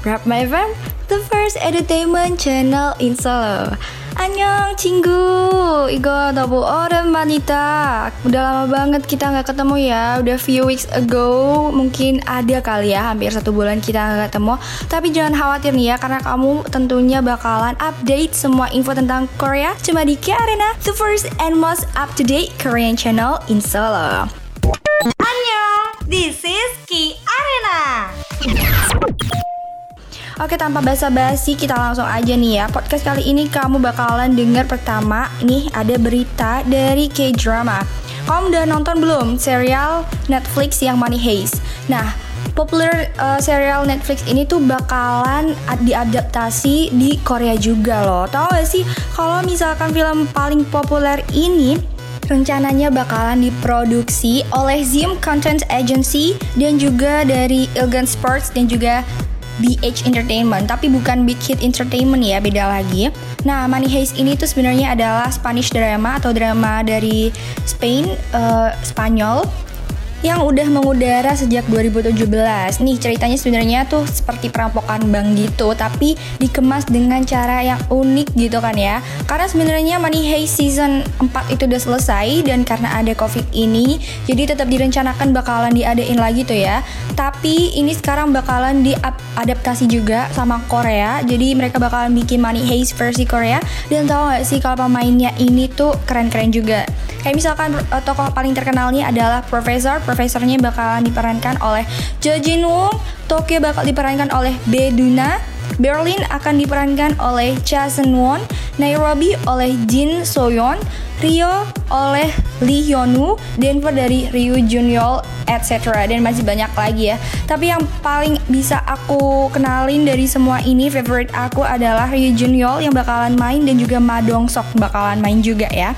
Grab My Farm, the first entertainment channel in Solo. Annyeong, cinggu, Igo, double orang wanita. Udah lama banget kita nggak ketemu ya. Udah few weeks ago, mungkin ada kali ya, hampir satu bulan kita nggak ketemu. Tapi jangan khawatir nih ya, karena kamu tentunya bakalan update semua info tentang Korea cuma di K Arena, the first and most up to date Korean channel in Solo. Oke tanpa basa-basi kita langsung aja nih ya. Podcast kali ini kamu bakalan denger pertama Nih ada berita dari K-drama. Kamu udah nonton belum serial Netflix yang Money Heist? Nah populer uh, serial Netflix ini tuh bakalan diadaptasi di Korea juga loh. Tahu gak sih kalau misalkan film paling populer ini rencananya bakalan diproduksi oleh Zim Content Agency dan juga dari Ilgan Sports dan juga BH Entertainment, tapi bukan Big Hit Entertainment ya, beda lagi. Nah, Money Heist ini tuh sebenarnya adalah Spanish drama atau drama dari Spain, uh, Spanyol yang udah mengudara sejak 2017. Nih ceritanya sebenarnya tuh seperti perampokan bank gitu, tapi dikemas dengan cara yang unik gitu kan ya. Karena sebenarnya Money Heist season 4 itu udah selesai dan karena ada Covid ini, jadi tetap direncanakan bakalan diadain lagi tuh ya. Tapi ini sekarang bakalan diadaptasi juga sama Korea. Jadi mereka bakalan bikin Money Heist versi Korea dan tau gak sih kalau pemainnya ini tuh keren-keren juga. Kayak misalkan uh, tokoh paling terkenalnya adalah Profesor. Profesornya bakalan diperankan oleh Jo Jin Woo. Tokyo bakal diperankan oleh Beduna. Berlin akan diperankan oleh Cha Seung Won, Nairobi oleh Jin Soyeon, Rio oleh Lee Hyun Woo, Denver dari Ryu Junyol, etc. Dan masih banyak lagi ya. Tapi yang paling bisa aku kenalin dari semua ini, favorite aku adalah Ryu Junyol yang bakalan main dan juga Ma Dong Sok bakalan main juga ya.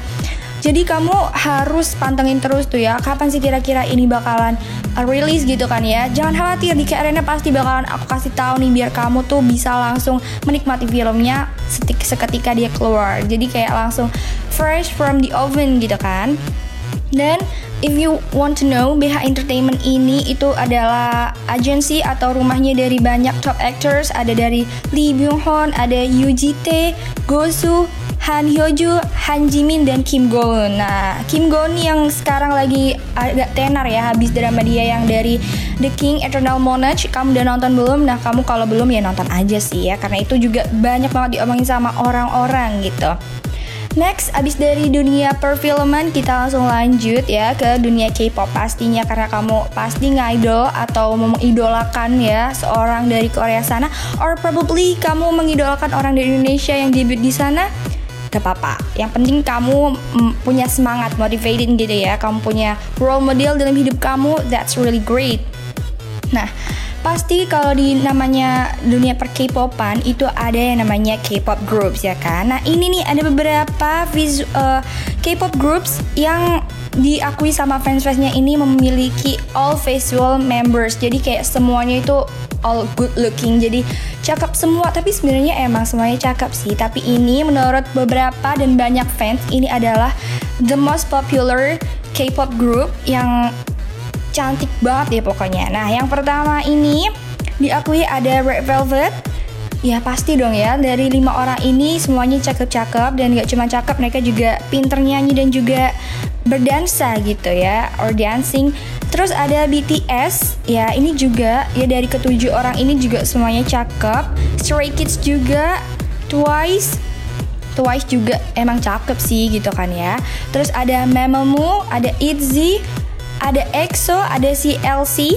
Jadi kamu harus pantengin terus tuh ya Kapan sih kira-kira ini bakalan rilis gitu kan ya Jangan khawatir di Arena pasti bakalan aku kasih tahu nih Biar kamu tuh bisa langsung menikmati filmnya seketika dia keluar Jadi kayak langsung fresh from the oven gitu kan Dan if you want to know, BH Entertainment ini itu adalah agensi atau rumahnya dari banyak top actors. Ada dari Lee Byung Hun, ada Yoo Ji Tae, Gosu, Han Hyoju, Han Jimin dan Kim Go Eun. Nah, Kim Go Eun yang sekarang lagi agak tenar ya habis drama dia yang dari The King Eternal Monarch. Kamu udah nonton belum? Nah, kamu kalau belum ya nonton aja sih ya karena itu juga banyak banget diomongin sama orang-orang gitu. Next, abis dari dunia perfilman kita langsung lanjut ya ke dunia K-pop pastinya. Karena kamu pasti ngidol atau mengidolakan ya seorang dari Korea sana. Or probably kamu mengidolakan orang dari Indonesia yang debut di sana. Gak apa-apa. Yang penting kamu mm, punya semangat motivated gitu ya. Kamu punya role model dalam hidup kamu. That's really great. Nah pasti kalau di namanya dunia per K-popan itu ada yang namanya K-pop groups ya kan. Nah ini nih ada beberapa visu, uh, K-pop groups yang diakui sama fans-fansnya ini memiliki all visual members. Jadi kayak semuanya itu all good looking. Jadi cakep semua. Tapi sebenarnya emang semuanya cakep sih. Tapi ini menurut beberapa dan banyak fans ini adalah the most popular K-pop group yang cantik banget ya pokoknya. Nah, yang pertama ini diakui ada Red Velvet. Ya pasti dong ya, dari lima orang ini semuanya cakep-cakep dan gak cuma cakep, mereka juga pinter nyanyi dan juga berdansa gitu ya, or dancing. Terus ada BTS, ya ini juga ya dari ketujuh orang ini juga semuanya cakep. Stray Kids juga, Twice, Twice juga emang cakep sih gitu kan ya. Terus ada Mamamoo, ada ITZY, ada EXO, ada CLC,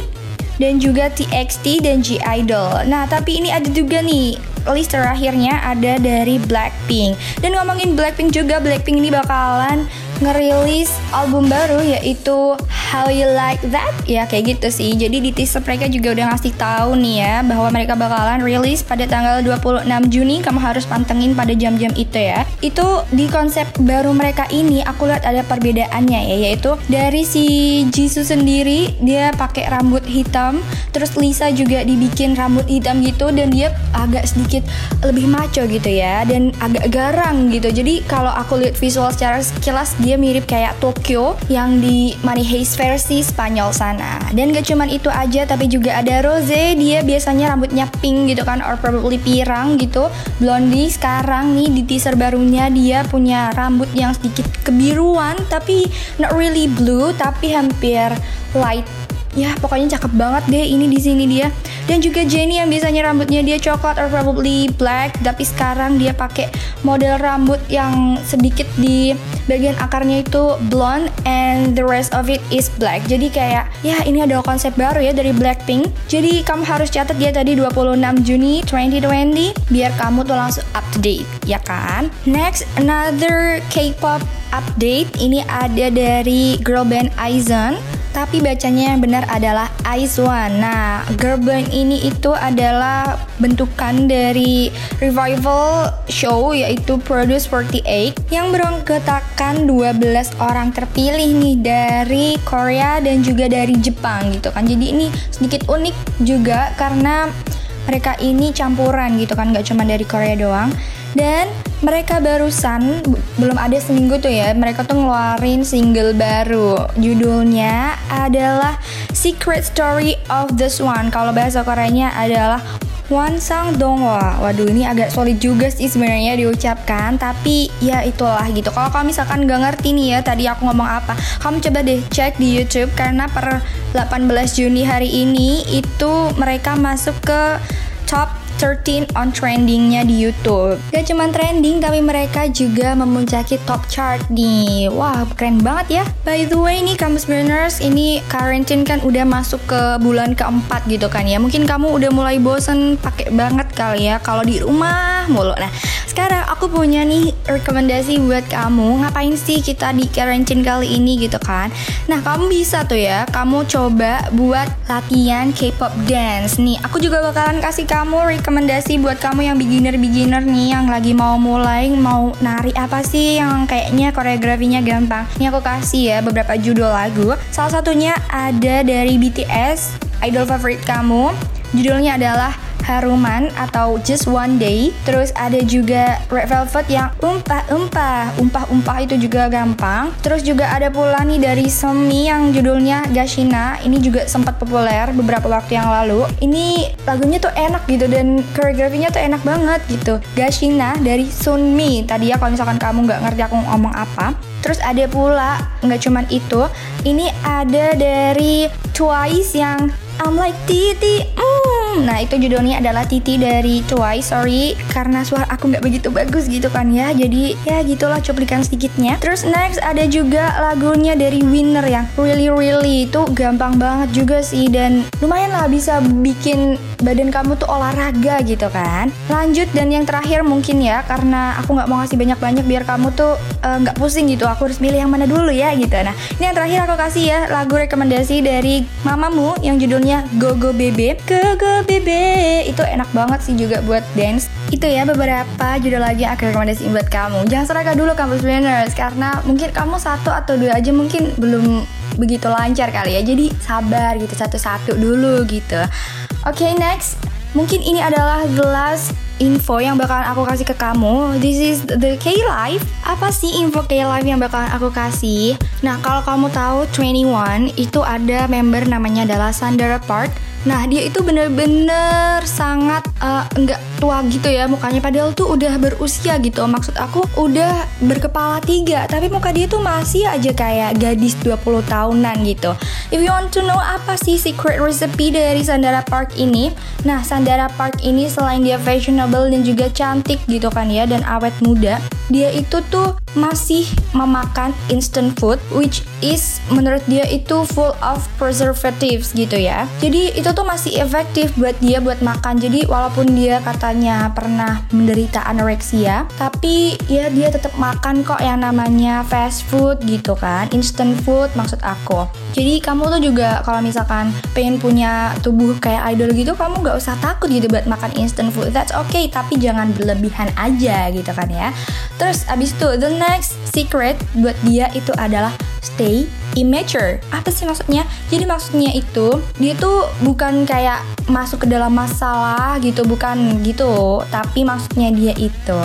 dan juga TXT dan G Idol. Nah, tapi ini ada juga nih list terakhirnya ada dari Blackpink. Dan ngomongin Blackpink juga, Blackpink ini bakalan ngerilis album baru yaitu How You Like That. Ya kayak gitu sih. Jadi di teaser mereka juga udah ngasih tahu nih ya bahwa mereka bakalan rilis pada tanggal 26 Juni. Kamu harus pantengin pada jam-jam itu ya. Itu di konsep baru mereka ini aku lihat ada perbedaannya ya. Yaitu dari si Jisoo sendiri dia pakai rambut hitam. Terus Lisa juga dibikin rambut hitam gitu dan dia agak sedikit lebih maco gitu ya. Dan agak garang gitu. Jadi kalau aku lihat visual secara sekilas dia mirip kayak Tokyo yang di Money Heist versi Spanyol sana. Dan gak cuman itu aja, tapi juga ada Rose, dia biasanya rambutnya pink gitu kan, or probably pirang gitu. Blondie sekarang nih di teaser barunya dia punya rambut yang sedikit kebiruan, tapi not really blue, tapi hampir light ya pokoknya cakep banget deh ini di sini dia dan juga Jenny yang biasanya rambutnya dia coklat or probably black tapi sekarang dia pakai model rambut yang sedikit di bagian akarnya itu blonde and the rest of it is black. Jadi kayak ya ini adalah konsep baru ya dari Blackpink. Jadi kamu harus catat dia tadi 26 Juni 2020 biar kamu tuh langsung up to date ya kan? Next another K-pop update. Ini ada dari girl band Aizon tapi bacanya yang benar adalah Aizwan. Nah, girl band ini itu adalah bentukan dari revival show yaitu Produce 48 yang beranggotakan 12 orang terpilih nih dari Korea dan juga dari Jepang gitu kan. Jadi ini sedikit unik juga karena mereka ini campuran gitu kan, nggak cuma dari Korea doang. Dan mereka barusan belum ada seminggu tuh ya, mereka tuh ngeluarin single baru. Judulnya adalah Secret Story of the Swan. Kalau bahasa Koreanya adalah Wansang Dongwa. Waduh ini agak sulit juga sih sebenarnya diucapkan, tapi ya itulah gitu. Kalau kamu misalkan gak ngerti nih ya tadi aku ngomong apa, kamu coba deh cek di YouTube karena per 18 Juni hari ini itu mereka masuk ke top 13 on trendingnya di YouTube. Gak cuma trending, tapi mereka juga memuncaki top chart nih. Wah, keren banget ya. By the way nih, Kamus Burners, ini quarantine kan udah masuk ke bulan keempat gitu kan ya. Mungkin kamu udah mulai bosen pakai banget kali ya kalau di rumah mulu. Nah, sekarang aku punya nih rekomendasi buat kamu. Ngapain sih kita di quarantine kali ini gitu kan? Nah, kamu bisa tuh ya, kamu coba buat latihan K-pop dance. Nih, aku juga bakalan kasih kamu rekomendasi buat kamu yang beginner-beginner nih yang lagi mau mulai mau nari apa sih yang kayaknya koreografinya gampang. Ini aku kasih ya beberapa judul lagu. Salah satunya ada dari BTS, idol favorit kamu. Judulnya adalah Haruman atau Just One Day. Terus ada juga Red Velvet yang umpah-umpah. Umpah-umpah itu juga gampang. Terus juga ada pula nih dari Semi yang judulnya Gashina. Ini juga sempat populer beberapa waktu yang lalu. Ini lagunya tuh enak gitu dan koreografinya tuh enak banget gitu. Gashina dari Sunmi. Tadi ya kalau misalkan kamu nggak ngerti aku ngomong apa. Terus ada pula nggak cuman itu, ini ada dari Twice yang I'm like Titi. Mm. Nah itu judulnya adalah Titi dari Twice. Sorry karena suara aku nggak begitu bagus gitu kan ya. Jadi ya gitulah cuplikan sedikitnya. Terus next ada juga lagunya dari Winner yang Really Really itu gampang banget juga sih dan lumayan lah bisa bikin badan kamu tuh olahraga gitu kan. Lanjut dan yang terakhir mungkin ya karena aku nggak mau ngasih banyak-banyak biar kamu tuh nggak uh, pusing gitu. Aku harus pilih yang mana dulu ya gitu. Nah ini yang terakhir aku kasih ya lagu rekomendasi dari mamamu yang judulnya Go Go Bebe. Go Go Bebe itu enak banget sih juga buat dance. Itu ya beberapa judul lagi yang aku rekomendasiin buat kamu. Jangan seragam dulu kampus winners karena mungkin kamu satu atau dua aja mungkin belum begitu lancar kali ya. Jadi sabar gitu satu-satu dulu gitu. Oke okay, next. Mungkin ini adalah the info yang bakalan aku kasih ke kamu. This is the K Live. Apa sih info K Live yang bakalan aku kasih? Nah, kalau kamu tahu 21 itu ada member namanya adalah Sandra Park. Nah, dia itu bener-bener sangat uh, enggak tua gitu ya mukanya padahal tuh udah berusia gitu. Maksud aku udah berkepala tiga, tapi muka dia tuh masih aja kayak gadis 20 tahunan gitu. If you want to know apa sih secret recipe dari Sandara Park ini? Nah, Sandara Park ini selain dia fashionable dan juga cantik gitu kan ya dan awet muda, dia itu tuh masih memakan instant food which is menurut dia itu full of preservatives gitu ya. Jadi itu tuh masih efektif buat dia buat makan. Jadi walaupun dia katanya pernah menderita anoreksia, tapi ya dia tetap makan kok yang namanya fast food gitu kan, instant food maksud aku. Jadi kamu tuh juga kalau misalkan pengen punya tubuh kayak idol gitu, kamu nggak usah takut gitu buat makan instant food. That's okay, tapi jangan berlebihan aja gitu kan ya. Terus abis itu the next secret buat dia itu adalah stay immature. Apa sih maksudnya? Jadi maksudnya itu dia tuh bukan kayak masuk ke dalam masalah gitu, bukan gitu. Tapi maksudnya dia itu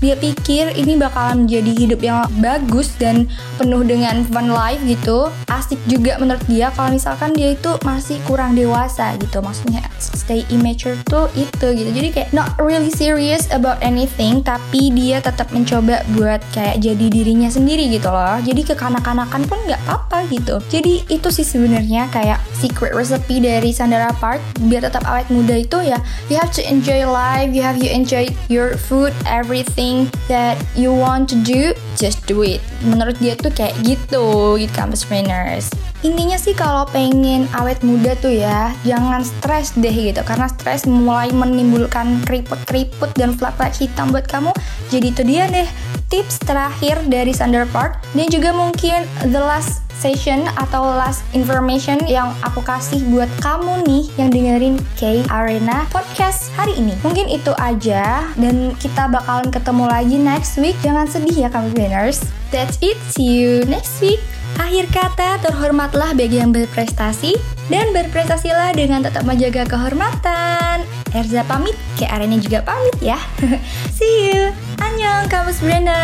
dia pikir ini bakalan menjadi hidup yang bagus dan penuh dengan fun life gitu asik juga menurut dia kalau misalkan dia itu masih kurang dewasa gitu maksudnya stay immature tuh itu gitu jadi kayak not really serious about anything tapi dia tetap mencoba buat kayak jadi dirinya sendiri gitu loh jadi kekanak-kanakan pun nggak apa-apa gitu jadi itu sih sebenarnya kayak secret recipe dari Sandara Park biar tetap awet muda itu ya you have to enjoy life you have to enjoy your food everything that you want to do, just do it. Menurut dia tuh kayak gitu, gitu campus trainers. Intinya sih kalau pengen awet muda tuh ya, jangan stres deh gitu. Karena stres mulai menimbulkan keriput-keriput dan flek-flek hitam buat kamu. Jadi itu dia deh tips terakhir dari Sander Park. Dan juga mungkin the last session atau last information yang aku kasih buat kamu nih yang dengerin K Arena podcast hari ini. Mungkin itu aja dan kita bakalan ketemu lagi next week. Jangan sedih ya kamu winners. That's it. See you next week. Akhir kata, terhormatlah bagi yang berprestasi dan berprestasilah dengan tetap menjaga kehormatan. Erza pamit, K Arena juga pamit ya. See you. Annyeong, kamu Brenda.